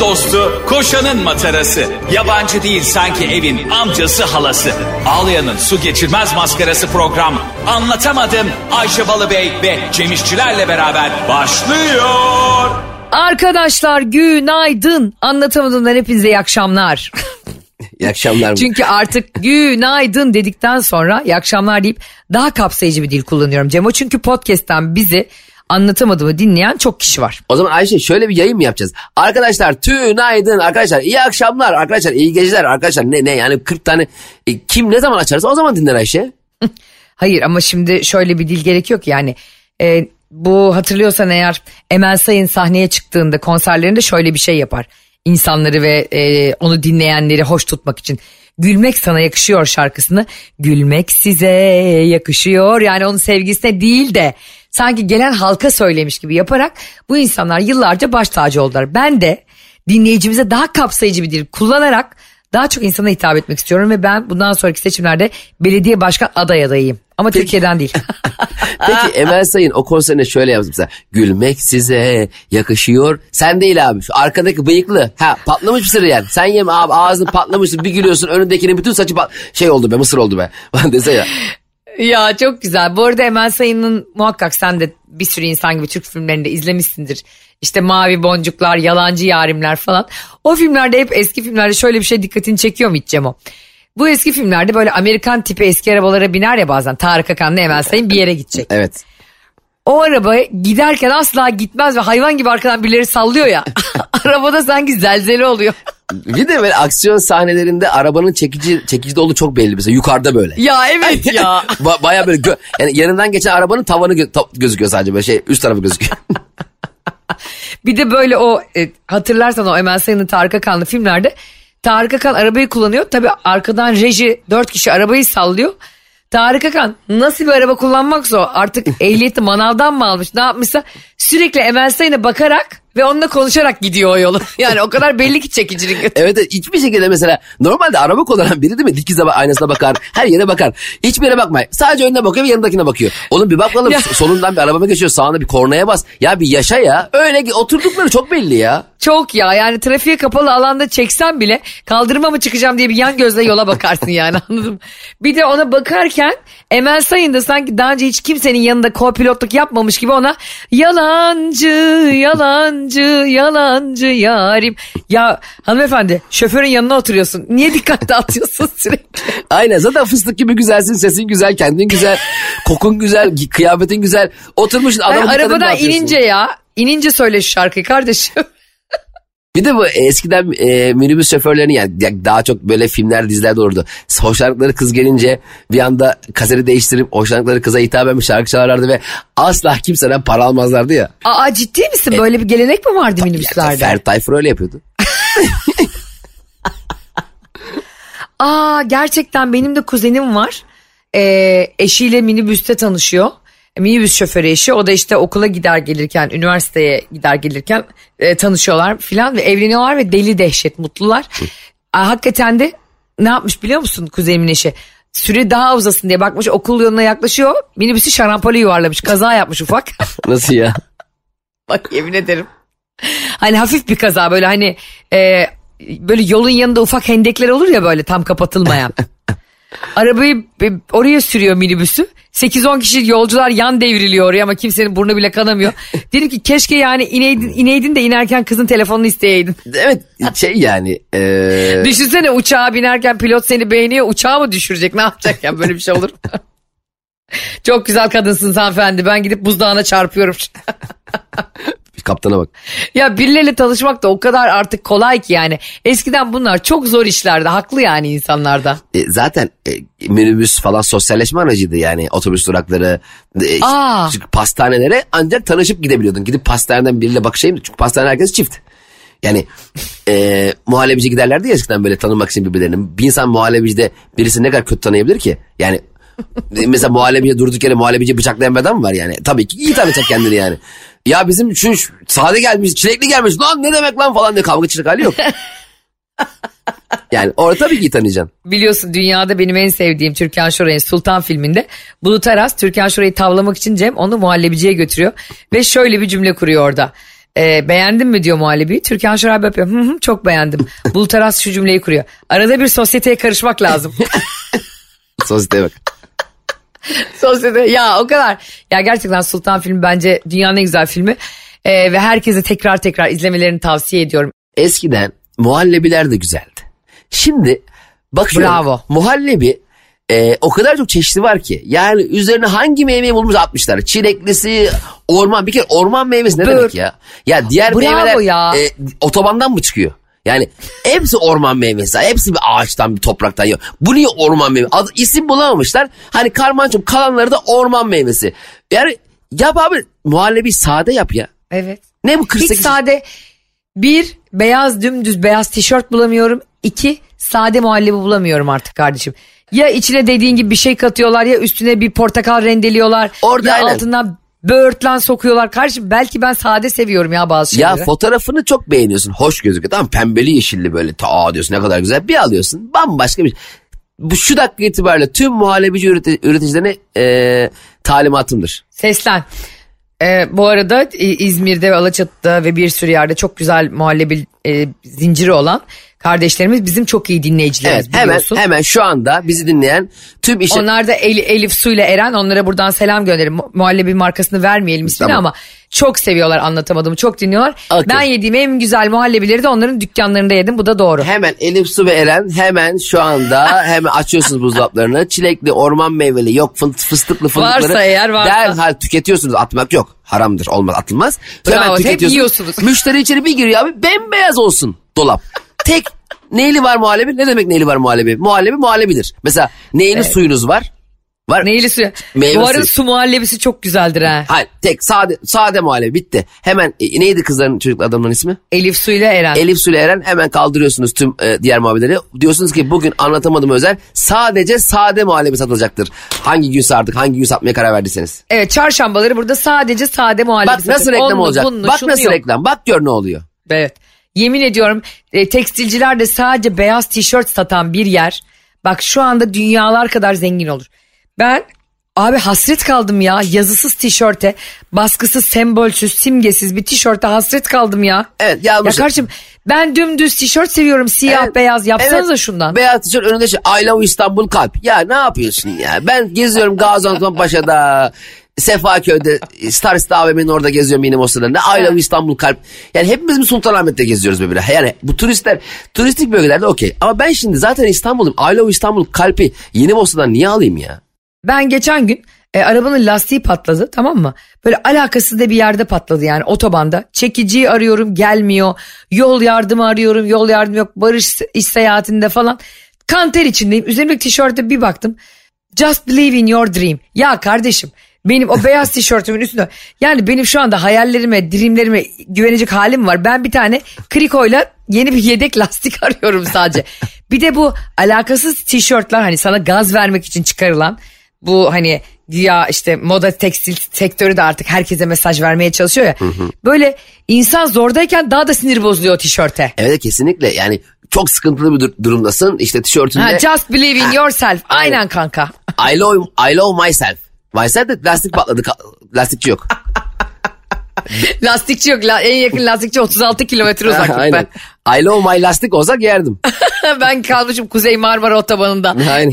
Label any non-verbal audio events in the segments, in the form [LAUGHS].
Dostu, koşanın matarası. Yabancı değil sanki evin amcası halası. Ağlayan'ın su geçirmez maskarası program. Anlatamadım Ayşe Balıbey ve Cemişçilerle beraber başlıyor. Arkadaşlar günaydın. Anlatamadığımdan hepinize iyi akşamlar. İyi akşamlar. Çünkü artık günaydın dedikten sonra iyi akşamlar deyip daha kapsayıcı bir dil kullanıyorum Cemo. Çünkü podcast'ten bizi anlatamadığımı dinleyen çok kişi var. O zaman Ayşe şöyle bir yayın mı yapacağız? Arkadaşlar tünaydın arkadaşlar iyi akşamlar arkadaşlar iyi geceler arkadaşlar ne ne yani 40 tane e, kim ne zaman açarsa o zaman dinler Ayşe. [LAUGHS] Hayır ama şimdi şöyle bir dil gerekiyor ki yani e, bu hatırlıyorsan eğer Emel Sayın sahneye çıktığında konserlerinde şöyle bir şey yapar. İnsanları ve e, onu dinleyenleri hoş tutmak için. Gülmek sana yakışıyor şarkısını. Gülmek size yakışıyor. Yani onun sevgisine değil de sanki gelen halka söylemiş gibi yaparak bu insanlar yıllarca baş tacı oldular. Ben de dinleyicimize daha kapsayıcı bir dil kullanarak daha çok insana hitap etmek istiyorum ve ben bundan sonraki seçimlerde belediye başkan aday adayıyım. Ama Türkiye'den değil. [LAUGHS] [LAUGHS] Peki Emel Sayın o konserine şöyle yaptı mesela. Gülmek size yakışıyor. Sen değil abi şu arkadaki bıyıklı. Ha patlamış mısır yani. Sen yeme abi ağzın patlamışsın bir gülüyorsun önündekinin bütün saçı pat- şey oldu be mısır oldu be. [LAUGHS] Dese ya. Ya çok güzel. Bu arada Emel Sayın'ın muhakkak sen de bir sürü insan gibi Türk filmlerinde izlemişsindir. İşte Mavi Boncuklar, Yalancı Yarimler falan. O filmlerde hep eski filmlerde şöyle bir şey dikkatini çekiyor mu hiç Cemo? Bu eski filmlerde böyle Amerikan tipi eski arabalara biner ya bazen. Tarık Akan'la Emel Sayın bir yere gidecek. Evet. O araba giderken asla gitmez ve hayvan gibi arkadan birileri sallıyor ya. [LAUGHS] Arabada sanki zelzele oluyor. Bir de böyle aksiyon sahnelerinde arabanın çekici çekici de olduğu çok belli mesela yukarıda böyle. Ya evet ya. [LAUGHS] Ba- Baya böyle gö- yani yanından geçen arabanın tavanı gö- gözüküyor sadece böyle şey üst tarafı gözüküyor. [LAUGHS] [LAUGHS] Bir de böyle o e, hatırlarsan o Emel Sayın'ın Tarık Akanlı filmlerde Tarık Akan arabayı kullanıyor. Tabii arkadan reji dört kişi arabayı sallıyor. Tarık Akan nasıl bir araba kullanmaksa o artık [LAUGHS] ehliyeti manavdan mı almış ne yapmışsa sürekli Emel Sayın'a bakarak ve onunla konuşarak gidiyor o yolu. [LAUGHS] Yani o kadar belli ki çekicilik. [LAUGHS] evet hiçbir şekilde mesela normalde araba kullanan biri değil mi? Dikiz aynasına bakar her yere bakar. Hiçbir yere bakmay. Sadece önüne bakıyor ve yanındakine bakıyor. Oğlum bir bak bakalım solundan bir araba geçiyor sağına bir kornaya bas. Ya bir yaşa ya. Öyle ki oturdukları çok belli ya. Çok ya yani trafiğe kapalı alanda çeksen bile kaldırıma mı çıkacağım diye bir yan gözle yola bakarsın yani [LAUGHS] anladın mı? Bir de ona bakarken Emel Sayın da sanki daha önce hiç kimsenin yanında co-pilotluk yapmamış gibi ona yalancı yalancı yalancı yarim. Ya hanımefendi şoförün yanına oturuyorsun niye dikkat [LAUGHS] dağıtıyorsun sürekli? Aynen zaten fıstık gibi güzelsin sesin güzel kendin güzel kokun güzel kıyafetin güzel oturmuşsun dikkatini arabadan inince ya inince söyle şu şarkıyı kardeşim. Bir de bu eskiden e, minibüs şoförlerinin yani ya daha çok böyle filmler dizilerde olurdu. Hoşlandıkları kız gelince bir anda kaseti değiştirip hoşlandıkları kıza hitap etmiş şarkı çalarlardı ve asla kimseden para almazlardı ya. Aa ciddi misin böyle bir gelenek mi vardı minibüslerde? Ferdi Tayfur öyle yapıyordu. [LAUGHS] Aa gerçekten benim de kuzenim var. Ee, eşiyle minibüste tanışıyor. Minibüs şoförü eşi o da işte okula gider gelirken üniversiteye gider gelirken e, tanışıyorlar filan ve evleniyorlar ve deli dehşet mutlular. Aa, hakikaten de ne yapmış biliyor musun kuzenimin eşi? Süre daha uzasın diye bakmış okul yoluna yaklaşıyor. Minibüsü şarampole yuvarlamış kaza yapmış ufak. [LAUGHS] Nasıl ya? Bak yemin ederim. Hani hafif bir kaza böyle hani e, böyle yolun yanında ufak hendekler olur ya böyle tam kapatılmayan. [LAUGHS] Arabayı oraya sürüyor minibüsü. 8-10 kişi yolcular yan devriliyor oraya ama kimsenin burnu bile kanamıyor. [LAUGHS] Dedim ki keşke yani ineydin, ineydin de inerken kızın telefonunu isteyeydin. Evet şey yani e, Düşünsene uçağa binerken pilot seni beğeniyor uçağı mı düşürecek ne yapacak ya böyle bir şey olur? [LAUGHS] Çok güzel kadınsınız hanımefendi ben gidip buzdağına çarpıyorum. [LAUGHS] kaptana bak. Ya birileriyle tanışmak da o kadar artık kolay ki yani. Eskiden bunlar çok zor işlerdi. Haklı yani insanlarda. E, zaten e, minibüs falan sosyalleşme aracıydı yani otobüs durakları, e, Aa. pastanelere ancak tanışıp gidebiliyordun. Gidip pastaneden biriyle bakışayım çünkü pastane herkes çift. Yani e, muhallebici giderlerdi ya eskiden böyle tanımak için birbirlerini. Bir insan muhallebicide birisi ne kadar kötü tanıyabilir ki? Yani e, mesela muhallebici durduk yere muhallebici bıçaklayan bir adam mı var yani? Tabii ki iyi tanıyacak kendini yani. Ya bizim şu, sade gelmiş, çilekli gelmiş lan ne demek lan falan diye kavga çıkacak hali yok. [LAUGHS] Yani orada tabii ki tanıyacaksın. Biliyorsun dünyada benim en sevdiğim Türkan Şoray'ın Sultan filminde Bulut Aras Türkan Şoray'ı tavlamak için Cem onu muhallebiciye götürüyor. Ve şöyle bir cümle kuruyor orada. E, beğendin mi diyor muhallebi. Türkan Şoray yapıyor. Hı hı, çok beğendim. Bulut Aras şu cümleyi kuruyor. Arada bir sosyeteye karışmak lazım. [LAUGHS] Sosyeteye bak. Sosyete ya o kadar. Ya gerçekten Sultan filmi bence dünyanın en güzel filmi. E, ve herkese tekrar tekrar izlemelerini tavsiye ediyorum. Eskiden muhallebiler de güzeldi. Şimdi bakıyorum Bravo. muhallebi e, o kadar çok çeşitli var ki. Yani üzerine hangi meyveyi bulmuş atmışlar. Çileklisi, orman. Bir kere orman meyvesi ne Bör. demek ya? Ya diğer Bravo meyveler ya. e, otobandan mı çıkıyor? Yani hepsi orman meyvesi. Hepsi bir ağaçtan bir topraktan yiyor. Bu niye orman meyvesi? Adı, isim bulamamışlar. Hani karmançum kalanları da orman meyvesi. Yani yap abi muhallebi sade yap ya. Evet. Ne bu Hiç 48? sade bir beyaz dümdüz beyaz tişört bulamıyorum. İki sade muhallebi bulamıyorum artık kardeşim. Ya içine dediğin gibi bir şey katıyorlar ya üstüne bir portakal rendeliyorlar. Orada ya aynen. altından böğürtlen sokuyorlar. Kardeşim belki ben sade seviyorum ya bazı Ya şeyleri. fotoğrafını çok beğeniyorsun. Hoş gözüküyor. Tamam pembeli yeşilli böyle. Ta diyorsun ne kadar güzel. Bir alıyorsun. Bambaşka bir Bu şu dakika itibariyle tüm muhallebici üreti- üreticilerine e, talimatımdır. Seslen. Ee, bu arada İzmir'de ve Alaçatı'da ve bir sürü yerde çok güzel muhallebi e, zinciri olan kardeşlerimiz bizim çok iyi dinleyicilerimiz Evet hemen hemen şu anda bizi dinleyen tüm işe... Onlar da El- Elif Su ile Eren onlara buradan selam gönderelim. Mu- Muhallebi markasını vermeyelim ismini Tamam. ama çok seviyorlar anlatamadığımı çok dinliyorlar. Okey. Ben yediğim en güzel muhallebileri de onların dükkanlarında yedim bu da doğru. Hemen Elif Su ve Eren hemen şu anda [LAUGHS] hemen açıyorsunuz buzdolaplarını. Çilekli, orman meyveli, yok fı- fıstıklı fındıkları. Varsa eğer varsa. Derhal tüketiyorsunuz. Atmak yok. Haramdır. Olmaz. Atılmaz. Bravo, hep yiyorsunuz. Müşteri içeri bir giriyor abi. Bembeyaz olsun dolap. [LAUGHS] Tek neyli var muhallebi? Ne demek neyli var muhallebi? Muhallebi muhallebidir. Mesela neyli suyunuz var? Var. Neyli su? Meyve suyu. su muhallebisi çok güzeldir ha. Hayır tek sade sade muhallebi bitti. Hemen e, neydi kızların çocuklar adamların ismi? Elif Su ile Eren. Elif Sule Eren hemen kaldırıyorsunuz tüm e, diğer muhabbetleri. Diyorsunuz ki bugün anlatamadım özel sadece sade muhallebi satılacaktır. Hangi gün artık hangi gün satmaya karar verdiyseniz. Evet çarşambaları burada sadece sade muhallebi Bak nasıl satıyor. reklam Onlu, olacak. bunlu, Bak nasıl yok. reklam. Bak gör ne oluyor. Evet. Yemin ediyorum e, tekstilciler de sadece beyaz tişört satan bir yer. Bak şu anda dünyalar kadar zengin olur. Ben abi hasret kaldım ya yazısız tişörte, baskısız, sembolsüz, simgesiz bir tişörte hasret kaldım ya. Evet Ya yazmış. kardeşim ben dümdüz tişört seviyorum siyah Evet, beyaz yapsanıza evet. şundan. Beyaz tişört önünde şey I love İstanbul kalp. Ya ne yapıyorsun ya? Ben geziyorum Gaziantep Paşa'da. Sefaköy'de Star City AVM'nin orada geziyorum yine o sırada. Ne I love İstanbul kalp. Yani hepimiz mi Sultanahmet'te geziyoruz birbirine? Yani bu turistler turistik bölgelerde okey. Ama ben şimdi zaten İstanbul'um. I love İstanbul kalpi yeni Bosna'dan niye alayım ya? Ben geçen gün e, arabanın lastiği patladı tamam mı? Böyle alakasız da bir yerde patladı yani otobanda. Çekiciyi arıyorum gelmiyor. Yol yardımı arıyorum yol yardımı yok. Barış iş seyahatinde falan. Kanter içindeyim. Üzerimdeki tişörte bir baktım. Just believe in your dream. Ya kardeşim benim o beyaz [LAUGHS] tişörtümün üstünde yani benim şu anda hayallerime, dreamlerime güvenecek halim var. Ben bir tane krikoyla yeni bir yedek lastik [LAUGHS] arıyorum sadece. Bir de bu alakasız tişörtler hani sana gaz vermek için çıkarılan bu hani güya işte moda tekstil sektörü de artık herkese mesaj vermeye çalışıyor ya. Böyle insan zordayken daha da sinir bozuluyor o tişörte. Evet kesinlikle yani çok sıkıntılı bir dur- durumdasın. İşte tişörtünde Ha, just believe in Ha, yourself. Aynen aynen. kanka. I love, I love myself. Myself de lastik patladı. Lastikçi yok. [LAUGHS] Lastikçi yok. La- en yakın lastikçi 36 kilometre [LAUGHS] uzaklıkta. Aynen. I love my lastik olsak yerdim. [LAUGHS] ben kalmışım Kuzey Marmara Otobanı'nda. Aynen.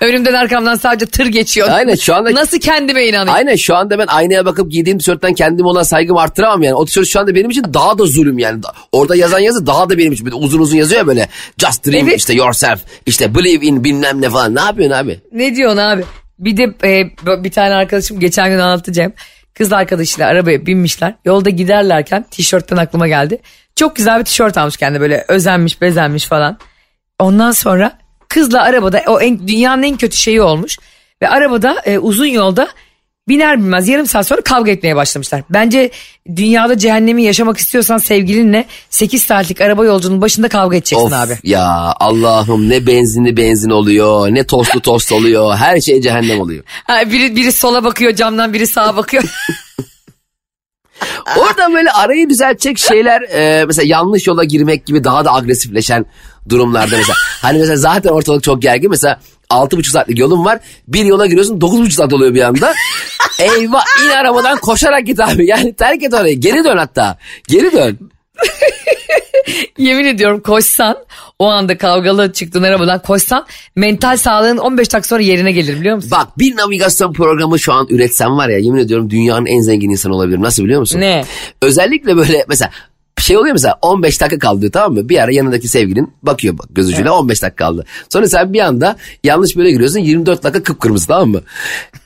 Önümden arkamdan sadece tır geçiyor. Aynen, şu anda- Nasıl kendime inanayım? Aynen şu anda ben aynaya bakıp giydiğim tişörtten kendime olan saygımı arttıramam yani. O tişört şu anda benim için daha da zulüm yani. Orada yazan yazı daha da benim için. Böyle uzun uzun yazıyor ya böyle. Just dream Evet. işte yourself. işte believe in bilmem ne falan. Ne yapıyorsun abi? Ne diyorsun abi? Bir de e, bir tane arkadaşım geçen gün anlatacağım. Kız arkadaşıyla arabaya binmişler. Yolda giderlerken tişörtten aklıma geldi. Çok güzel bir tişört almış kendine böyle özenmiş bezenmiş falan. Ondan sonra kızla arabada o en, dünyanın en kötü şeyi olmuş. Ve arabada e, uzun yolda biner binmez yarım saat sonra kavga etmeye başlamışlar. Bence dünyada cehennemi yaşamak istiyorsan sevgilinle 8 saatlik araba yolculuğunun başında kavga edeceksin of abi. ya Allah'ım ne benzinli benzin oluyor. Ne tostlu tost oluyor. Her şey cehennem oluyor. Ha, biri, biri sola bakıyor camdan biri sağa bakıyor. [LAUGHS] Orada böyle arayı düzeltecek şeyler e, mesela yanlış yola girmek gibi daha da agresifleşen durumlarda mesela. Hani mesela zaten ortalık çok gergin mesela altı buçuk saatlik yolun var bir yola giriyorsun dokuz buçuk saat oluyor bir anda. Eyvah in arabadan koşarak git abi. Yani terk et orayı. Geri dön hatta. Geri dön. [LAUGHS] Yemin ediyorum koşsan o anda kavgalı çıktığın arabadan koşsan mental sağlığın 15 dakika sonra yerine gelir biliyor musun? Bak bir navigasyon programı şu an üretsem var ya yemin ediyorum dünyanın en zengin insanı olabilirim. Nasıl biliyor musun? Ne? Özellikle böyle mesela şey oluyor mesela 15 dakika kaldı diyor tamam mı? Bir ara yanındaki sevgilin bakıyor bak göz ucuyla 15 dakika kaldı. Sonra sen bir anda yanlış böyle giriyorsun 24 dakika kıpkırmızı tamam mı?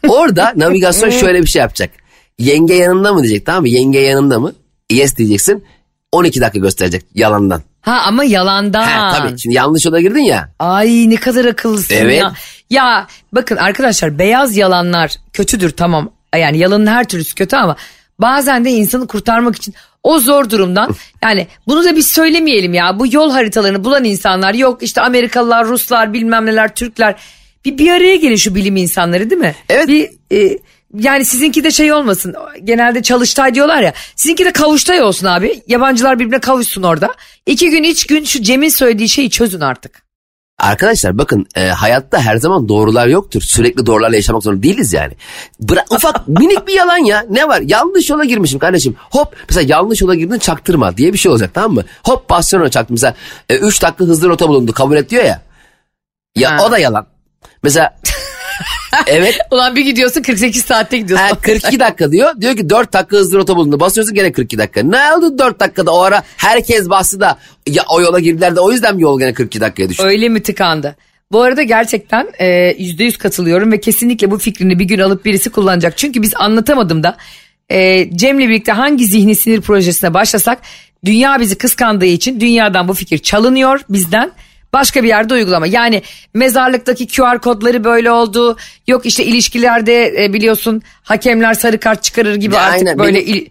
Orada [LAUGHS] navigasyon şöyle bir şey yapacak. Yenge yanında mı diyecek tamam mı? Yenge yanında mı? Yes diyeceksin. 12 dakika gösterecek yalandan. Ha ama yalandan. Ha, tabii şimdi yanlış yola girdin ya. Ay ne kadar akıllısın Evet. ya. Ya bakın arkadaşlar beyaz yalanlar kötüdür tamam. Yani yalanın her türlüsü kötü ama bazen de insanı kurtarmak için o zor durumdan yani bunu da biz söylemeyelim ya. Bu yol haritalarını bulan insanlar yok işte Amerikalılar, Ruslar, bilmem neler, Türkler bir bir araya gelin şu bilim insanları değil mi? Evet. Bir e, yani sizinki de şey olmasın. Genelde çalıştay diyorlar ya. Sizinki de kavuştay olsun abi. Yabancılar birbirine kavuşsun orada. İki gün, üç gün şu Cem'in söylediği şeyi çözün artık. Arkadaşlar bakın e, hayatta her zaman doğrular yoktur. Sürekli doğrularla yaşamak zorunda değiliz yani. Bıra- ufak [LAUGHS] minik bir yalan ya. Ne var? Yanlış yola girmişim kardeşim. Hop mesela yanlış yola girdin çaktırma diye bir şey olacak tamam mı? Hop basyon çaktım. Mesela 3 dakika hızlı rota bulundu kabul et diyor ya. Ya Ha. o da yalan. Mesela evet [LAUGHS] Ulan bir gidiyorsun 48 saatte gidiyorsun. ha, 42 dakika diyor. Diyor ki 4 dakika hızlı rota bulundu. Basıyorsun gene 42 dakika. Ne oldu 4 dakikada o ara herkes bastı da ya o yola girdiler de o yüzden mi yol gene 42 dakikaya düştü? Öyle mi tıkandı? Bu arada gerçekten e, yüzde yüz katılıyorum ve kesinlikle bu fikrini bir gün alıp birisi kullanacak. Çünkü biz anlatamadım da e, Cem'le birlikte hangi zihni sinir projesine başlasak dünya bizi kıskandığı için dünyadan bu fikir çalınıyor bizden. Başka bir yerde uygulama. Yani mezarlıktaki QR kodları böyle oldu. Yok işte ilişkilerde e, biliyorsun hakemler sarı kart çıkarır gibi Ya artık aynen, böyle benim- il-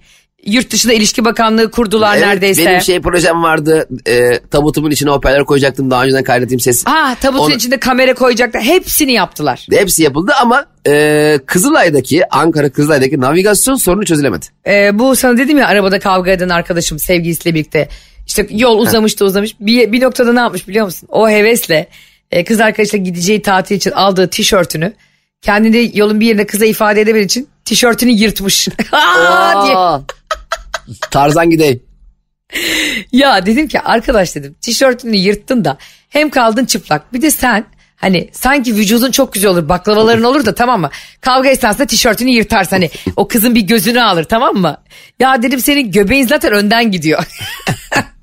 yurt dışında ilişki bakanlığı kurdular Evet, neredeyse. Benim şey projem vardı. E, tabutumun içine hoparlör koyacaktım. Daha önceden kaydettiğim ses. Ha tabutun Onu- içinde kamera koyacaklar. Hepsini yaptılar. Hepsi yapıldı ama e, Kızılay'daki, Ankara Kızılay'daki navigasyon sorunu çözülemedi. Ee, bu sana dedim ya arabada kavga eden arkadaşım sevgilisiyle birlikte işte yol uzamış da uzamış bir, bir noktada ne yapmış biliyor musun? O hevesle e, kız arkadaşla gideceği tatil için aldığı tişörtünü kendini yolun bir yerine kıza ifade edebilmek için tişörtünü yırtmış. [LAUGHS] Diye. Tarzan gideyim. Ya dedim ki arkadaş dedim tişörtünü yırttın da hem kaldın çıplak bir de sen hani sanki vücudun çok güzel olur baklavaların olur da tamam mı? Kavga esnasında tişörtünü yırtarsın hani o kızın bir gözünü alır tamam mı? Ya dedim senin göbeğin zaten önden gidiyor. [LAUGHS]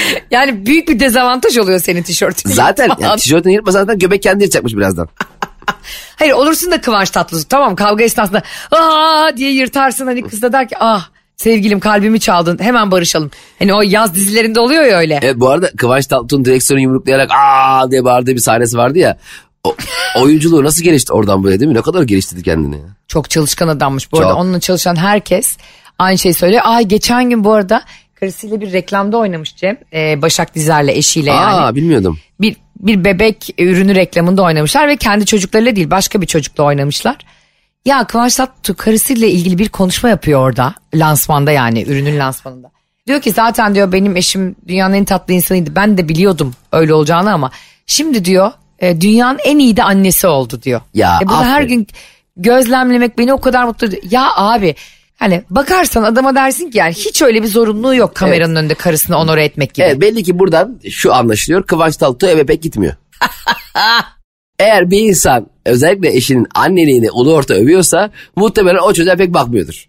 [LAUGHS] yani büyük bir dezavantaj oluyor senin tişörtünü Zaten yani tişörtünü yırtmasa zaten göbek kendi yırtacakmış birazdan. [LAUGHS] Hayır olursun da Kıvanç Tatlıtuğ tamam kavga esnasında aa diye yırtarsın hani kız da der ki ah sevgilim kalbimi çaldın hemen barışalım. Hani o yaz dizilerinde oluyor ya öyle. Evet bu arada Kıvanç Tatlıtuğ'un direksiyonu yumruklayarak aa diye bağırdığı bir sahnesi vardı ya. O, oyunculuğu nasıl gelişti oradan buraya değil mi? Ne kadar geliştirdi kendini. ya. Çok çalışkan adammış. Bu arada Çok. onunla çalışan herkes aynı şeyi söylüyor. Ay geçen gün bu arada karısıyla bir reklamda oynamış Cem. Ee, Başak Dizer'le eşiyle yani. Aa bilmiyordum. Bir, bir bebek ürünü reklamında oynamışlar ve kendi çocuklarıyla değil başka bir çocukla oynamışlar. Ya Kıvanç Tatlıtuğ karısıyla ilgili bir konuşma yapıyor orada. Lansmanda yani ürünün lansmanında. Diyor ki zaten diyor benim eşim dünyanın en tatlı insanıydı. Ben de biliyordum öyle olacağını ama şimdi diyor e, dünyanın en iyi de annesi oldu diyor. Ya, E bunu her aferin. gün gözlemlemek beni o kadar mutlu ediyor. Ya abi hani bakarsan adama dersin ki yani hiç öyle bir zorunluluğu yok kameranın önünde karısını onore etmek gibi. Evet belli ki buradan şu anlaşılıyor. Kıvanç Tatlıtuğ eve pek gitmiyor. [LAUGHS] Eğer bir insan özellikle eşinin anneliğini ulu orta övüyorsa muhtemelen o çocuğa pek bakmıyordur.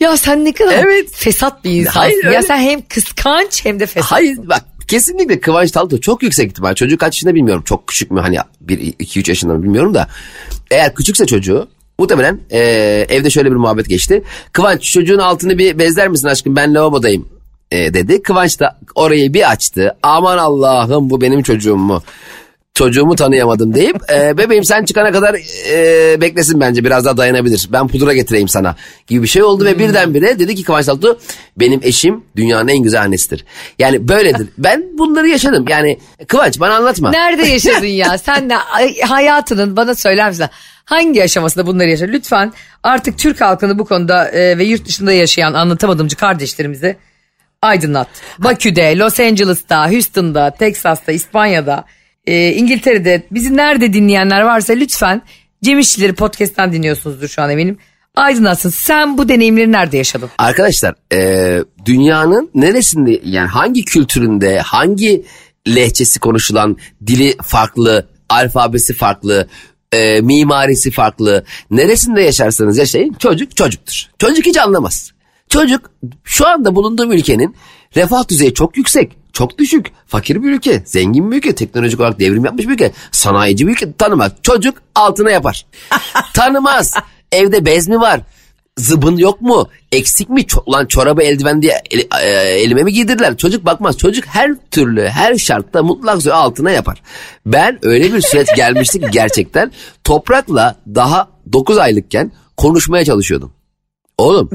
Ya sen ne kadar Evet. fesat bir insansın. Hayır, ya sen hem kıskanç hem de fesat. Hayır bak kesinlikle Kıvanç Tatlıtuğ çok yüksek ihtimal. Çocuğu kaç yaşında bilmiyorum. Çok küçük mü hani 1-2-3 yaşında mı bilmiyorum da. Eğer küçükse çocuğu muhtemelen e, evde şöyle bir muhabbet geçti. Kıvanç çocuğun altını bir bezler misin aşkım ben lavabodayım e, dedi. Kıvanç da orayı bir açtı. Aman Allah'ım bu benim çocuğum mu? Çocuğumu tanıyamadım deyip e, bebeğim sen çıkana kadar e, beklesin bence biraz daha dayanabilir. Ben pudra getireyim sana gibi bir şey oldu ve birdenbire dedi ki Kıvanç Tatlıtuğ benim eşim dünyanın en güzel annesidir. Yani böyledir. [LAUGHS] ben bunları yaşadım. Yani Kıvanç bana anlatma. Nerede [LAUGHS] yaşadın ya? Sen de ay, hayatının bana söyler misin? Hangi aşamasında bunları yaşadın? Lütfen artık Türk halkını bu konuda e, ve yurt dışında yaşayan anlatamadımcı kardeşlerimizi aydınlat. Bakü'de, Los Angeles'ta, Houston'da, Texas'ta, İspanya'da, e, İngiltere'de bizi nerede dinleyenler varsa lütfen Cem İşçileri podcast'ten dinliyorsunuzdur şu an eminim. Aydınlatsın sen bu deneyimleri nerede yaşadın? Arkadaşlar e, dünyanın neresinde yani hangi kültüründe hangi lehçesi konuşulan dili farklı alfabesi farklı e, mimarisi farklı neresinde yaşarsanız yaşayın çocuk çocuktur. Çocuk hiç anlamaz. Çocuk şu anda bulunduğum ülkenin refah düzeyi çok yüksek, çok düşük. Fakir bir ülke, zengin bir ülke, teknolojik olarak devrim yapmış bir ülke, sanayici bir ülke tanımaz. Çocuk altına yapar. [LAUGHS] Tanımaz. Evde bez mi var? Zıbın yok mu? Eksik mi? Ço- Ulan çorabı eldiven diye el- e, elime mi giydirdiler? Çocuk bakmaz. Çocuk her türlü her şartta mutlak surette altına yapar. Ben öyle bir süreç gelmişti ki gerçekten toprakla daha 9 aylıkken konuşmaya çalışıyordum. Oğlum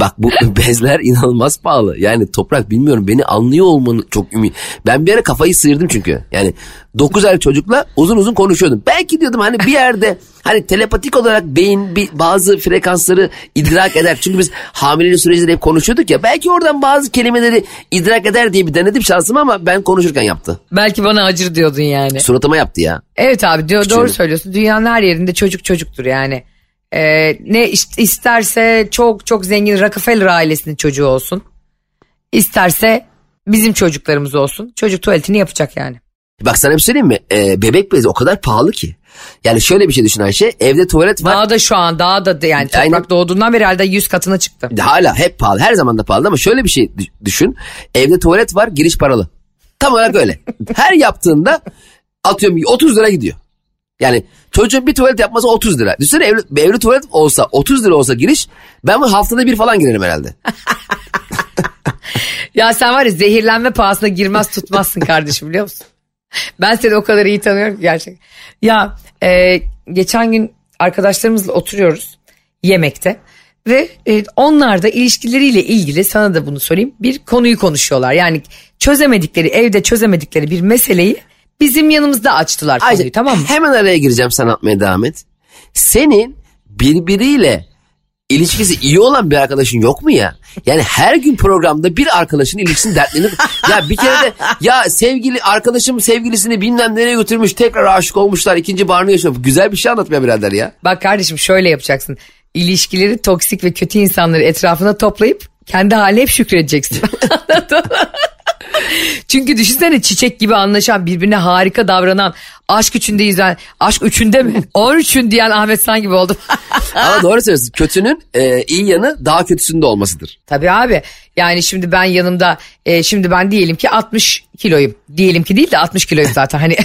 bak bu [LAUGHS] bezler inanılmaz pahalı. Yani toprak bilmiyorum beni anlıyor olmanı çok ümit. Ben bir ara kafayı sıyırdım çünkü. Yani 9 aylık çocukla uzun uzun konuşuyordum. Belki diyordum hani bir yerde hani telepatik olarak beyin bir, bazı frekansları idrak eder. Çünkü biz hamilelik sürecinde hep konuşuyorduk ya. Belki oradan bazı kelimeleri idrak eder diye bir denedim şansımı ama ben konuşurken yaptı. Belki bana acır diyordun yani. Suratıma yaptı ya. Evet abi diyor, doğru söylüyorsun. Dünyanın her yerinde çocuk çocuktur yani. Ee, ne ist- isterse çok çok zengin Rockefeller ailesinin çocuğu olsun. İsterse bizim çocuklarımız olsun. Çocuk tuvaletini yapacak yani. Bak sana bir şey söyleyeyim mi? Ee, bebek bezi o kadar pahalı ki. Yani şöyle bir şey düşün Ayşe. Evde tuvalet var. Daha da şu an daha da yani toprak Aynen. doğduğundan beri herhalde 100 katına çıktı. Hala hep pahalı. Her zaman da pahalı ama şöyle bir şey dü- düşün. Evde tuvalet var giriş paralı. Tam olarak öyle. [LAUGHS] Her yaptığında atıyorum 30 lira gidiyor. Yani çocuğun bir tuvalet yapması 30 lira. Düşünsene evli, evli tuvalet olsa 30 lira olsa giriş ben bu haftada bir falan girerim herhalde. [LAUGHS] Ya sen var ya zehirlenme pahasına girmez tutmazsın kardeşim biliyor musun? Ben seni o kadar iyi tanıyorum ki gerçekten. Ya e, geçen gün arkadaşlarımızla oturuyoruz yemekte ve e, onlar da ilişkileriyle ilgili sana da bunu söyleyeyim bir konuyu konuşuyorlar. Yani çözemedikleri evde çözemedikleri bir meseleyi bizim yanımızda açtılar konuyu Ayşe, tamam mı? Hemen araya gireceğim sen atmaya devam et. Senin birbiriyle ilişkisi iyi olan bir arkadaşın yok mu ya? Yani her gün programda bir arkadaşın ilişkisinin dertlerini... [LAUGHS] ya bir kere de ya sevgili arkadaşım sevgilisini bilmem nereye götürmüş tekrar aşık olmuşlar ikinci barını yaşıyor. Güzel bir şey anlatmaya birader ya. Bak kardeşim şöyle yapacaksın. İlişkileri toksik ve kötü insanları etrafına toplayıp kendi haline hep şükredeceksin. [LAUGHS] [LAUGHS] Çünkü düşünsene çiçek gibi anlaşan birbirine harika davranan aşk üçünde yüzen aşk üçünde mi? [LAUGHS] On üçün diyen Ahmet San gibi oldum. [LAUGHS] Ama doğru söylüyorsun. Kötünün e, iyi yanı daha kötüsünde olmasıdır. Tabii abi yani şimdi ben yanımda e, şimdi ben diyelim ki 60 kiloyum. Diyelim ki değil de 60 kiloyum zaten hani.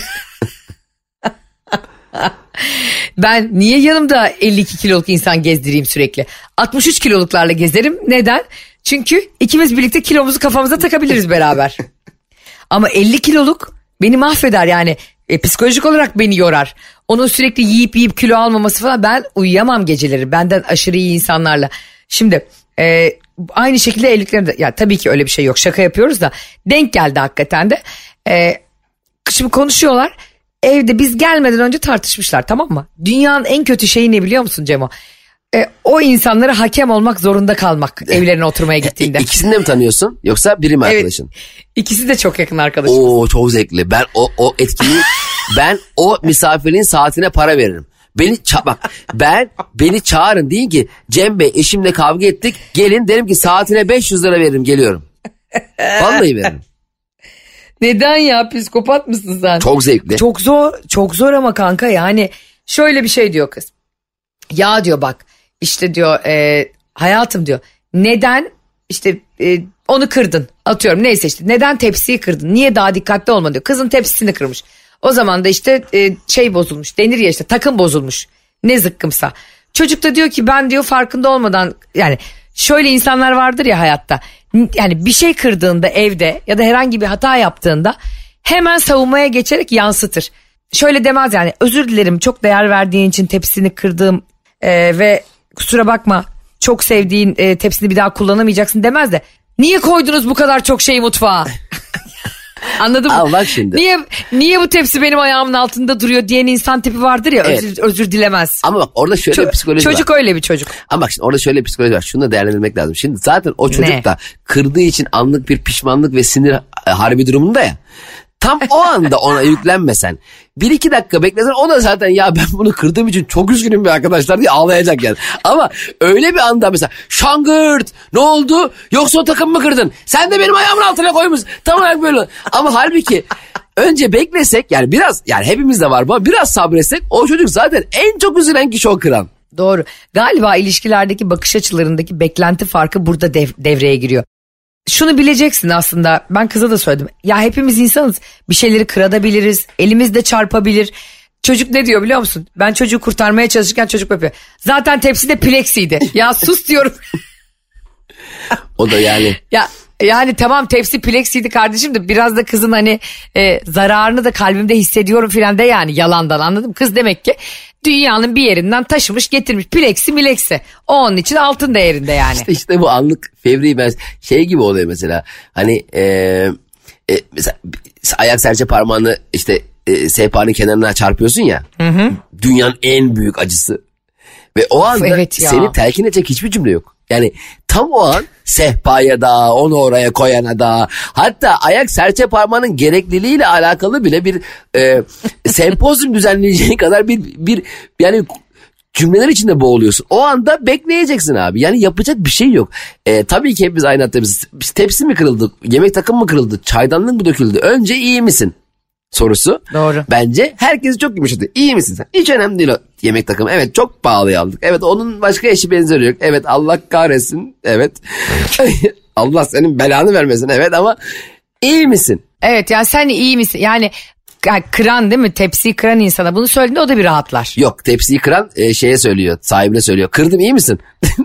ben niye yanımda 52 kiloluk insan gezdireyim sürekli? 63 kiloluklarla gezerim. Neden? Çünkü ikimiz birlikte kilomuzu kafamıza takabiliriz beraber. [LAUGHS] Ama 50 kiloluk beni mahveder yani e, psikolojik olarak beni yorar. Onun sürekli yiyip yiyip kilo almaması falan ben uyuyamam geceleri benden aşırı iyi insanlarla. Şimdi e, aynı şekilde evliliklerinde ya tabii ki öyle bir şey yok şaka yapıyoruz da denk geldi hakikaten de. E, şimdi konuşuyorlar evde biz gelmeden önce tartışmışlar tamam mı? Dünyanın en kötü şeyi ne biliyor musun Cemo? E, o insanlara hakem olmak zorunda kalmak evlerine oturmaya gittiğinde. E, ikisini de mi tanıyorsun yoksa biri mi Evet. arkadaşın? İkisi de çok yakın arkadaşım. Oo çok zevkli. Ben o o etkinliği [LAUGHS] ben o misafirin saatine para veririm. Beni ça- bak ben beni çağırın deyin ki Cem Bey eşimle kavga ettik gelin derim ki saatine 500 lira veririm geliyorum. [LAUGHS] Vallahi veririm. Neden ya psikopat mısın sen? Çok zevkli. Çok zor çok zor ama kanka yani şöyle bir şey diyor kız. Ya diyor bak işte diyor e, hayatım diyor neden işte e, onu kırdın atıyorum neyse işte neden tepsiyi kırdın niye daha dikkatli olma diyor. Kızın tepsisini kırmış. O zaman da işte e, şey bozulmuş denir ya işte takım bozulmuş ne zıkkımsa. Çocuk da diyor ki ben diyor farkında olmadan yani şöyle insanlar vardır ya hayatta yani bir şey kırdığında evde ya da herhangi bir hata yaptığında hemen savunmaya geçerek yansıtır. Şöyle demez yani özür dilerim çok değer verdiğin için tepsini kırdığım e, ve kusura bakma çok sevdiğin e, tepsini bir daha kullanamayacaksın demez de niye koydunuz bu kadar çok şeyi mutfağa? [LAUGHS] Anladın mı? Ama bak şimdi. Niye niye bu tepsi benim ayağımın altında duruyor diyen insan tipi vardır ya Evet. özür, özür dilemez. Ama bak orada şöyle bir Ço- psikoloji çocuk var. öyle bir çocuk. Ama bak şimdi orada şöyle bir psikoloji var. Şunu da değerlendirmek lazım. Şimdi zaten o çocuk Ne? da kırdığı için anlık bir pişmanlık ve sinir e, harbi durumunda ya. Tam o anda ona yüklenmesen bir iki dakika beklesen o da zaten ya ben bunu kırdığım için çok üzgünüm bir arkadaşlar diye ağlayacak yani. Ama öyle bir anda mesela şangırt ne oldu yoksa o takım mı kırdın sen de benim ayağımın altına koymuş tam olarak böyle ama halbuki önce beklesek yani biraz yani hepimizde var bu biraz sabretsek o çocuk zaten en çok üzülen kişi o kıran. Doğru. Galiba ilişkilerdeki bakış açılarındaki beklenti farkı burada dev- devreye giriyor. Şunu bileceksin aslında ben kıza da söyledim. Ya hepimiz insanız bir şeyleri kırabiliriz elimiz de çarpabilir. Çocuk ne diyor biliyor musun? Ben çocuğu kurtarmaya çalışırken çocuk yapıyor. Zaten tepsi de pleksiydi. Ya sus diyorum. O da yani ya yani tamam tepsi pleksiydi kardeşim de biraz da kızın hani e, zararını da kalbimde hissediyorum filan de yani yalandan anladım. Kız demek ki dünyanın bir yerinden taşımış getirmiş pleksi mileksi. O onun için altın değerinde yani. İşte bu anlık fevri ben şey gibi oluyor mesela hani e, e, mesela ayak serçe parmağını işte e, sehpanın kenarına çarpıyorsun ya dünyanın en büyük acısı ve o anda evet ya. seni telkin edecek hiçbir cümle yok. Yani tam o an sehpaya da onu oraya koyana da hatta ayak serçe parmağının gerekliliğiyle alakalı bile bir e, sempozyum [LAUGHS] düzenleyeceği kadar bir bir yani cümleler içinde boğuluyorsun. O anda bekleyeceksin abi. Yani yapacak bir şey yok. E, tabii ki hepimiz aynı hattayız. Tepsi mi kırıldı? Yemek takım mı kırıldı? Çaydanlık mı döküldü? Önce iyi misin? Sorusu. Doğru. Bence herkes çok yumuşadı. İyi misin sen? Hiç önemli değil o yemek takımı. Evet çok pahalıya aldık. Evet onun başka eşi benzeri yok. Evet Allah kahretsin. Evet. [LAUGHS] Allah senin belanı vermesin. Evet ama iyi misin? Evet yani sen iyi misin? Yani yani kıran değil mi? Tepsiyi kıran insana bunu söylediğinde o da bir rahatlar. Yok tepsiyi kıran e, şeye söylüyor. Sahibine söylüyor. Kırdım iyi misin? [LAUGHS]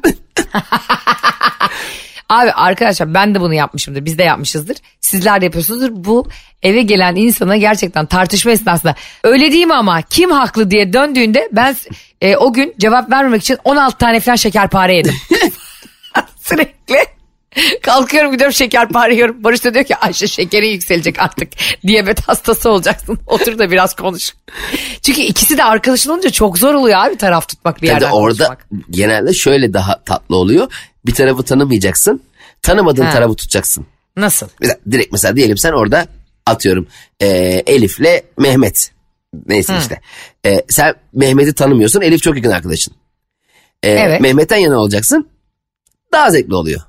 Abi arkadaşlar ben de bunu yapmışımdır. Biz de yapmışızdır. Sizler de yapıyorsunuzdur. Bu eve gelen insana gerçekten tartışma esnasında öyle değil mi ama kim haklı diye döndüğünde ben e, o gün cevap vermemek için 16 tane falan şekerpare yedim. [LAUGHS] Sürekli. [LAUGHS] Kalkıyorum gidiyorum şekerpare yiyorum. Barış da diyor ki Ayşe şekerin yükselecek artık. [LAUGHS] Diyabet hastası olacaksın. [LAUGHS] Otur da biraz konuş. Çünkü ikisi de arkadaşın olunca çok zor oluyor abi taraf tutmak bir Tabii yerden orada konuşmak. genelde şöyle daha tatlı oluyor. Bir tarafı tanımayacaksın. Tanımadığın Ha. tarafı tutacaksın. Nasıl? Mesela, direkt mesela diyelim sen orada atıyorum e, Elif'le Mehmet. Neyse işte. E, sen Mehmet'i tanımıyorsun. Elif çok yakın arkadaşın. E, Evet. Mehmet'ten yana olacaksın. Daha zevkli oluyor.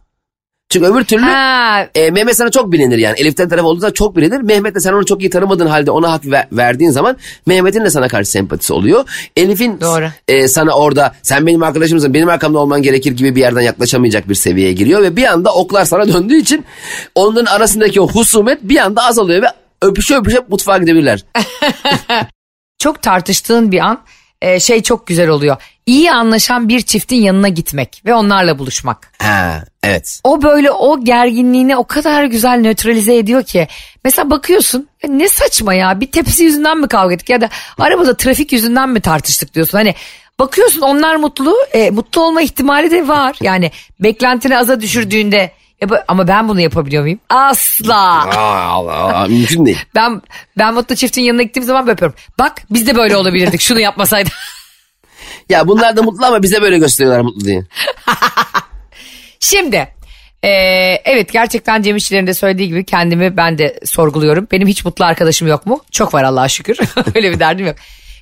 Çünkü öbür türlü Ha, e, Mehmet sana çok bilinir yani. Elif'ten taraf olduğu zaman çok bilinir. Mehmet de sen onu çok iyi tanımadığın halde ona hak ver- verdiğin zaman Mehmet'in de sana karşı sempatisi oluyor. Elif'in Doğru. e, sana orada sen benim arkadaşımsın benim arkamda olman gerekir gibi bir yerden yaklaşamayacak bir seviyeye giriyor. Ve bir anda oklar sana döndüğü için onların arasındaki o husumet bir anda azalıyor ve öpüşe öpüşe mutfağa gidebilirler. [LAUGHS] çok tartıştığın bir an e, şey çok güzel oluyor. İyi anlaşan bir çiftin yanına gitmek ve onlarla buluşmak. ha, evet. O böyle o gerginliğini o kadar güzel nötralize ediyor ki. Mesela bakıyorsun ya ne saçma ya bir tepsi yüzünden mi kavga ettik ya da arabada trafik yüzünden mi tartıştık diyorsun. Hani bakıyorsun onlar mutlu e, mutlu olma ihtimali de var. Yani beklentini aza düşürdüğünde ama ben bunu yapabiliyor muyum? Asla. Allah, Allah, mümkün değil. [LAUGHS] Ben ben mutlu çiftin yanına gittiğim zaman böyle yapıyorum. Bak biz de böyle olabilirdik şunu yapmasaydık. [LAUGHS] Ya bunlar da mutlu ama bize böyle gösteriyorlar mutlu diye. [LAUGHS] Şimdi e, evet gerçekten Cem İşçilerin de söylediği gibi kendimi ben de sorguluyorum. Benim hiç mutlu arkadaşım yok mu? Çok var Allah'a şükür. Öyle bir derdim yok.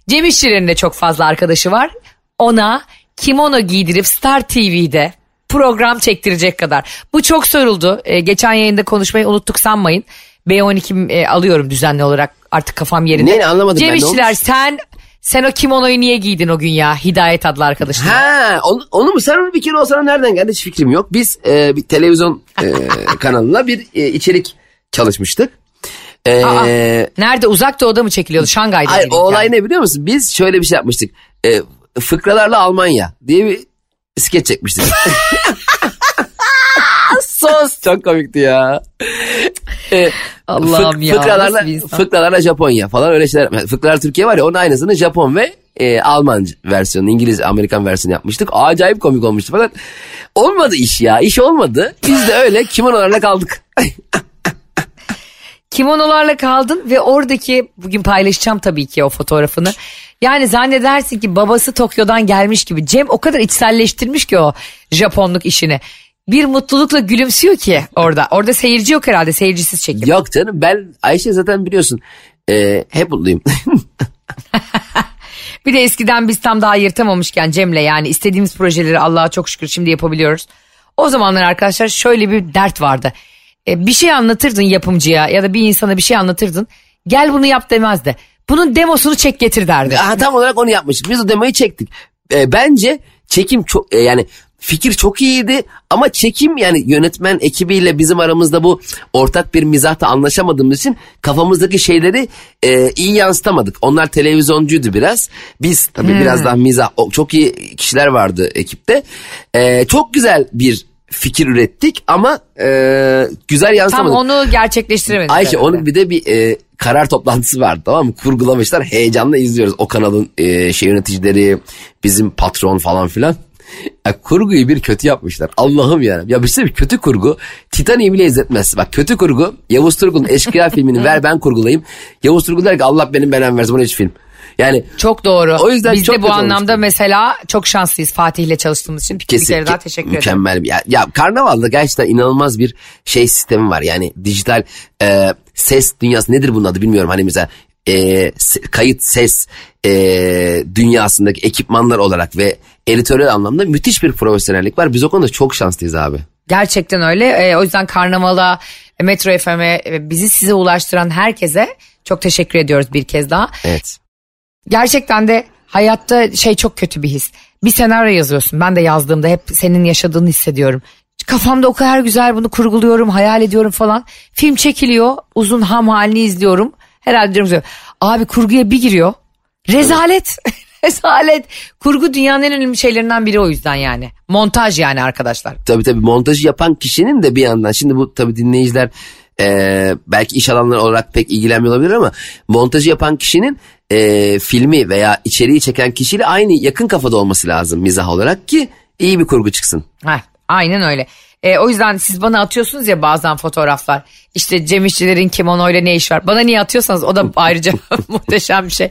Cem İşçilerin de çok fazla arkadaşı var. Ona kimono giydirip Star TV'de program çektirecek kadar. Bu çok soruldu. E, geçen yayında konuşmayı unuttuk sanmayın. B12 e, alıyorum düzenli olarak artık kafam yerinde. Neyini anlamadım Cem ben, ne İşçiler sen sen o kimonoyu niye giydin o gün ya? Hidayet adlı arkadaşın. Ha onu, onu mu sen onu bir kere o sana nereden geldi hiç fikrim yok. Biz e, bir televizyon e, [LAUGHS] kanalına bir e, içerik çalışmıştık. E, Aa, nerede uzak doğuda mı çekiliyordu? Şangay'da. hayır, o olay hikaye? ne biliyor musun? Biz şöyle bir şey yapmıştık. E, fıkralarla Almanya diye bir skeç çekmiştik. [LAUGHS] Sos çok komikti ya. E, Allah'ım ya, Fıkralarla, fıkralarla Japonya falan öyle şeyler. Fıkralar Türkiye var ya onun aynısını Japon ve e, Alman versiyonu, İngiliz, Amerikan versiyonu yapmıştık. Acayip komik olmuştu fakat olmadı iş ya. İş olmadı. Biz de öyle kimonolarla kaldık. Kimonolarla kaldın ve oradaki bugün paylaşacağım tabii ki o fotoğrafını. Yani zannedersin ki babası Tokyo'dan gelmiş gibi. Cem o kadar içselleştirmiş ki o Japonluk işini. bir mutlulukla gülümsüyor ki orada. Orada seyirci yok herhalde seyircisiz çekim. Yok canım ben Ayşe zaten biliyorsun e, hep mutluyum. [LAUGHS] Bir de eskiden biz tam daha yırtamamışken Cem'le yani istediğimiz projeleri Allah'a çok şükür şimdi yapabiliyoruz. O zamanlar arkadaşlar şöyle bir dert vardı. E, bir şey anlatırdın yapımcıya ya da bir insana bir şey anlatırdın. Gel bunu yap demezdi. Bunun demosunu çek getir derdi. Aha, tam olarak onu yapmıştık. Biz o demoyu çektik. E, bence çekim çok e, yani fikir çok iyiydi ama çekim yani yönetmen ekibiyle bizim aramızda bu ortak bir mizahta anlaşamadığımız için kafamızdaki şeyleri e, iyi yansıtamadık. Onlar televizyoncuydu biraz. Biz tabii biraz daha mizah çok iyi kişiler vardı ekipte. E, çok güzel bir fikir ürettik ama e, güzel Tam yansıtamadık. onu gerçekleştiremedik. Ayşe herhalde. onun bir de bir e, karar toplantısı vardı tamam mı? Kurgulamışlar heyecanla izliyoruz. O kanalın e, şey yöneticileri, bizim patron falan filan. Ya, kurguyu bir kötü yapmışlar. Allah'ım ya. Ya bir şey bir kötü kurgu Titanic'i bile izletmez. Bak kötü kurgu Yavuz Turgul'un Eşkıya filmini [LAUGHS] ver ben kurgulayayım. Yavuz Turgul der ki Allah benim belamı versin bu ne hiç film. Yani Çok doğru. O yüzden Biz çok de bu anlamda olmuştu. mesela çok şanslıyız Fatih'le çalıştığımız için. Bir kesin kere daha teşekkür ederim. mükemmel ya, ya karnavalda gerçekten inanılmaz bir şey sistemi var yani dijital e, ses dünyası nedir bunun adı bilmiyorum hani mesela e, kayıt ses e, dünyasındaki ekipmanlar olarak ve editörel anlamda müthiş bir profesyonellik var biz o konuda çok şanslıyız abi. Gerçekten öyle. Ee, o yüzden Karnaval'a, Metro FM'e, e, bizi size ulaştıran herkese çok teşekkür ediyoruz bir kez daha. Evet. Gerçekten de hayatta şey çok kötü bir his. Bir senaryo yazıyorsun. Ben de yazdığımda hep senin yaşadığını hissediyorum. Kafamda o kadar güzel bunu kurguluyorum, hayal ediyorum falan. Film çekiliyor, uzun ham halini izliyorum. Herhalde diyorum abi kurguya bir giriyor. Rezalet. [LAUGHS] Rezalet. Kurgu dünyanın en önemli şeylerinden biri o yüzden yani. Montaj yani arkadaşlar. Tabii tabii montajı yapan kişinin de bir yandan şimdi bu tabii dinleyiciler e, belki iş alanları olarak pek ilgilenmiyor olabilir ama montajı yapan kişinin e, filmi veya içeriği çeken kişiyle aynı yakın kafada olması lazım mizah olarak ki iyi bir kurgu çıksın. Heh, aynen öyle. E, o yüzden siz bana atıyorsunuz ya bazen fotoğraflar. İşte Cem İşçilerin kimonoyla ne iş var? Bana niye atıyorsanız o da [LAUGHS] ayrıca [LAUGHS] muhteşem bir şey.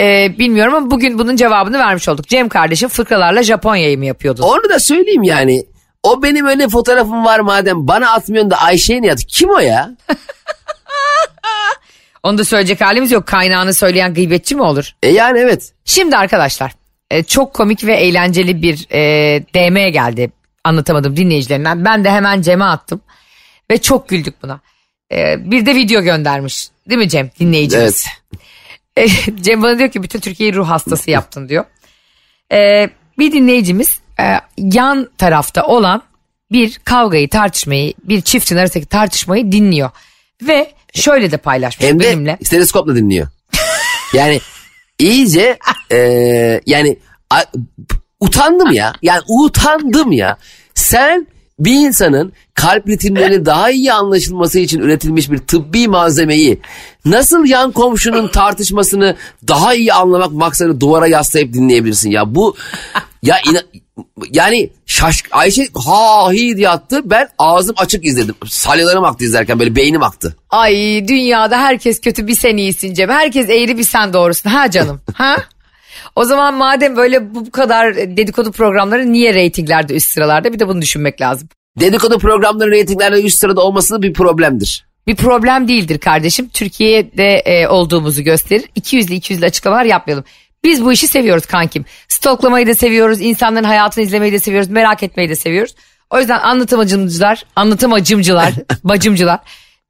E, bilmiyorum ama bugün bunun cevabını vermiş olduk. Cem kardeşim fıkralarla Japonya'yı mı yapıyordu? Onu da söyleyeyim yani. O benim öyle fotoğrafım var madem bana atmıyorsun da Ayşe'ye niye at? Kim o ya? [LAUGHS] Onu da söyleyecek halimiz yok. Kaynağını söyleyen gıybetçi mi olur? E yani evet. Şimdi arkadaşlar e, çok komik ve eğlenceli bir e, DM geldi anlatamadım dinleyicilerinden. Ben de hemen Cem'e attım ve çok güldük buna. E, bir de video göndermiş değil mi Cem dinleyicimiz? Evet. E, [LAUGHS] Cem bana diyor ki bütün Türkiye'yi ruh hastası yaptın diyor. E, bir dinleyicimiz e, yan tarafta olan bir kavgayı tartışmayı bir çiftin arasındaki tartışmayı dinliyor. Ve şöyle de paylaşmış Hem de benimle. stetoskopla dinliyor. yani iyice e, yani a- utandım ya. Yani utandım ya. Sen bir insanın kalp ritimlerinin daha iyi anlaşılması için üretilmiş bir tıbbi malzemeyi nasıl yan komşunun tartışmasını daha iyi anlamak maksadı duvara yaslayıp dinleyebilirsin ya. Bu ya ina- yani şaş Ayşe ha hi diye attı. Ben ağzım açık izledim. Salyalarım aktı izlerken böyle beynim aktı. Ay dünyada herkes kötü bir sen iyisin Cem. Herkes eğri bir sen doğrusun. Ha canım. [LAUGHS] ha? O zaman madem böyle bu kadar dedikodu programları niye reytinglerde üst sıralarda bir de bunu düşünmek lazım. Dedikodu programları reytinglerde üst sırada olması bir problemdir. Bir problem değildir kardeşim. Türkiye'de e, olduğumuzu gösterir. 200'lü 200'lü açıklamalar yapmayalım. Biz bu işi seviyoruz kankim. Stoklamayı da seviyoruz. insanların hayatını izlemeyi de seviyoruz. Merak etmeyi de seviyoruz. O yüzden anlatımacımcılar, anlatımacımcılar, [LAUGHS] bacımcılar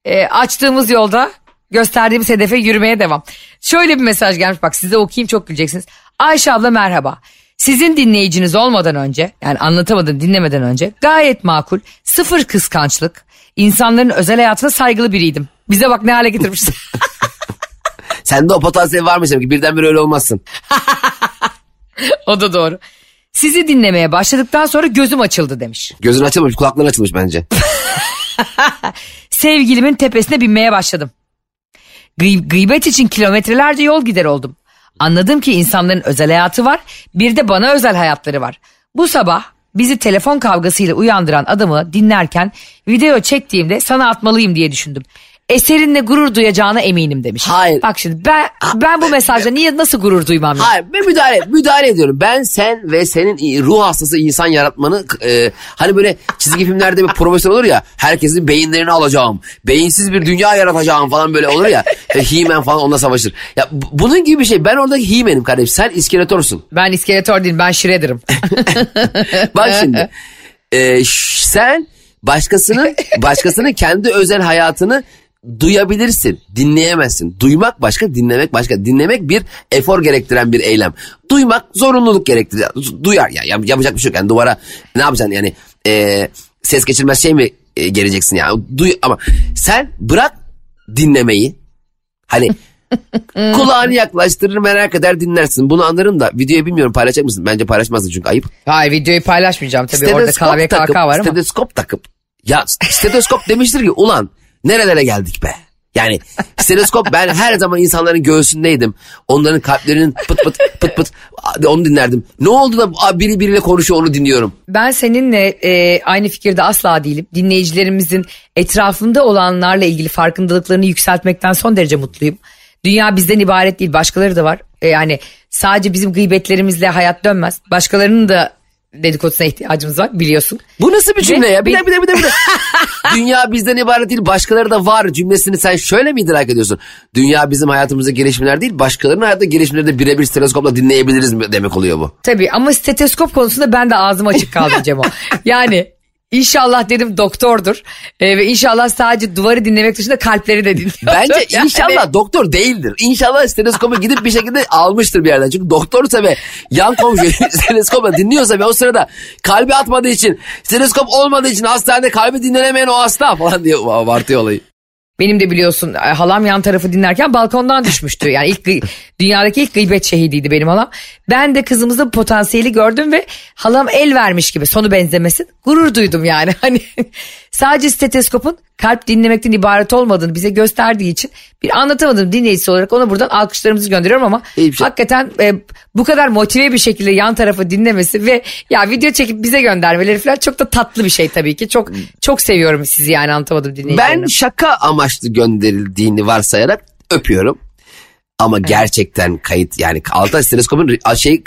e, açtığımız yolda gösterdiğimiz hedefe yürümeye devam. Şöyle bir mesaj gelmiş bak size okuyayım çok güleceksiniz. Ayşe abla merhaba. Sizin dinleyiciniz olmadan önce yani anlatamadım dinlemeden önce gayet makul sıfır kıskançlık insanların özel hayatına saygılı biriydim. Bize bak ne hale getirmişsin. [LAUGHS] Sende o potansiyel varmış demek ki birdenbire öyle olmazsın. [LAUGHS] [LAUGHS] o da doğru. Sizi dinlemeye başladıktan sonra gözüm açıldı demiş. Gözün açılmış kulakların açılmış bence. [LAUGHS] Sevgilimin tepesine binmeye başladım. Gıy- gıybet için kilometrelerce yol gider oldum. Anladım ki insanların özel hayatı var, bir de bana özel hayatları var. Bu sabah bizi telefon kavgasıyla uyandıran adamı dinlerken video çektiğimde sana atmalıyım diye düşündüm. Eserinle gurur duyacağına eminim demiş. Hayır. Bak şimdi ben ben bu mesajla niye nasıl gurur duymam? ya? Hayır ben müdahale, müdahale ediyorum. Ben sen ve senin ruh hastası insan yaratmanı e, hani böyle çizgi filmlerde bir profesör olur ya herkesin beyinlerini alacağım. Beyinsiz bir dünya yaratacağım falan böyle olur ya. E, He-Man falan onunla savaşır. Ya bu- bunun gibi bir şey. Ben orada He-Man'im kardeşim. Sen iskeletorsun. Ben iskeletor değilim ben Shredder'ım. [LAUGHS] Bak şimdi. e, sen başkasının başkasının kendi özel hayatını duyabilirsin, dinleyemezsin. Duymak başka, dinlemek başka. Dinlemek bir efor gerektiren bir eylem. Duymak zorunluluk gerektirir. Duyar ya yap- yapacak bir şey yok. Yani duvara ne yapacaksın yani e, ses geçirmez şey mi e, geleceksin ya? Duy ama sen bırak dinlemeyi. Hani [LAUGHS] kulağını yaklaştırır merak eder dinlersin. Bunu anlarım da videoyu bilmiyorum paylaşacak mısın? Bence paylaşmazsın çünkü ayıp. Hayır videoyu paylaşmayacağım tabii orada KVKK takıp, var ama. Stetoskop takıp. Ya stetoskop demiştir ki ulan nerelere geldik be. Yani stetoskop ben her zaman insanların göğsündeydim. Onların kalplerinin pıt pıt pıt pıt onu dinlerdim. Ne oldu da biri biriyle konuşuyor onu dinliyorum. Ben seninle e, aynı fikirde asla değilim. Dinleyicilerimizin etrafında olanlarla ilgili farkındalıklarını yükseltmekten son derece mutluyum. Dünya bizden ibaret değil başkaları da var. E, yani sadece bizim gıybetlerimizle hayat dönmez. Başkalarının da dedikodusuna ihtiyacımız var biliyorsun. Bu nasıl bir cümle Ve- ya? Bir de bir de bir de bir de. [LAUGHS] Dünya bizden ibaret değil başkaları da var cümlesini sen şöyle mi idrak ediyorsun? Dünya bizim hayatımızda gelişmeler değil başkalarının hayatta gelişmeleri de birebir stetoskopla dinleyebiliriz demek oluyor bu. Tabii ama steteskop konusunda ben de ağzım açık kaldı Cemo. [LAUGHS] Yani inşallah dedim doktordur E, ve inşallah sadece duvarı dinlemek dışında kalpleri de dinliyor. [LAUGHS] Bence Yani- inşallah doktor değildir. İnşallah stetoskopu gidip bir şekilde almıştır bir yerden. Çünkü doktorsa ve yan komşu [LAUGHS] stetoskopla dinliyorsa ve o sırada kalbi atmadığı için stetoskop olmadığı için hastanede kalbi dinlenemeyen o hasta falan diye abartıyor olayı. Benim de biliyorsun e, halam yan tarafı dinlerken balkondan düşmüştü. Yani ilk [LAUGHS] dünyadaki ilk gıybet şehidiydi benim halam. Ben de kızımızın potansiyeli gördüm ve halam el vermiş gibi sonu benzemesin. Gurur duydum yani. [LAUGHS] Hani sadece steteskopun kalp dinlemekten ibaret olmadığını bize gösterdiği için bir anlatamadım dinleyicisi olarak ona buradan alkışlarımızı gönderiyorum ama şey. hakikaten e, bu kadar motive bir şekilde yan tarafı dinlemesi ve ya video çekip bize göndermeleri falan çok da tatlı bir şey tabii ki. Çok çok seviyorum sizi yani anlatamadım dinleyicilerini. Ben şaka amaçlı gönderildiğini varsayarak öpüyorum. Ama gerçekten kayıt yani altta stetoskopun şey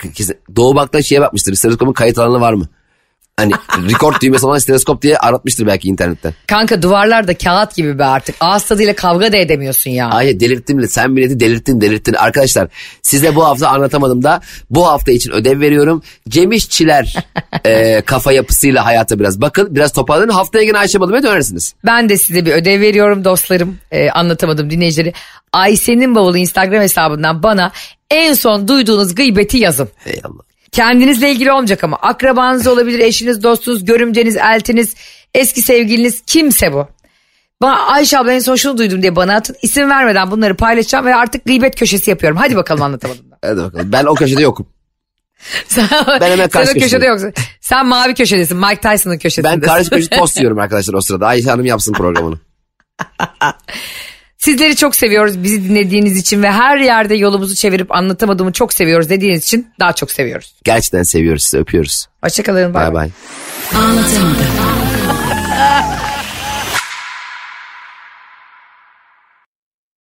Doğu Bak'tan şeye bakmıştır. Stetoskopun kayıt alanı var mı? Hani record düğmesi olan stetoskop diye aratmıştır belki internetten. Kanka duvarlar da kağıt gibi be artık. Ağız tadıyla kavga da edemiyorsun ya. Ay delirttim bile. Sen milleti delirttin delirttin. Arkadaşlar size bu hafta anlatamadım da bu hafta için ödev veriyorum. Cem İşçiler [LAUGHS] e, kafa yapısıyla hayata biraz bakın. Biraz toparlanın. Haftaya yine Ayşe Balım'a dönersiniz. Ben de size bir ödev veriyorum dostlarım. Ee, anlatamadım dinleyicileri. Ayşe'nin bavulu Instagram hesabından bana en son duyduğunuz gıybeti yazın. Hey Allah. Kendinizle ilgili olmayacak ama akrabanız olabilir, eşiniz, dostunuz, görümceniz, eltiniz, eski sevgiliniz kimse bu. Bana Ayşe abla en son şunu duydum diye bana atın. İsim vermeden bunları paylaşacağım ve artık gıybet köşesi yapıyorum. Hadi bakalım anlatamadım. da. [LAUGHS] Hadi bakalım. Ben o köşede yokum. [LAUGHS] Sen, Ben hemen sen karşı o köşede yoksun. Sen mavi köşedesin. Mike Tyson'ın köşesindesin. Ben karşı [LAUGHS] köşe tost yiyorum arkadaşlar o sırada. Ayşe Hanım yapsın programını. Sizleri çok seviyoruz bizi dinlediğiniz için ve her yerde yolumuzu çevirip anlatamadığımı çok seviyoruz dediğiniz için daha çok seviyoruz. Gerçekten seviyoruz sizi öpüyoruz. Hoşçakalın. Bay bay. Anlatamadım.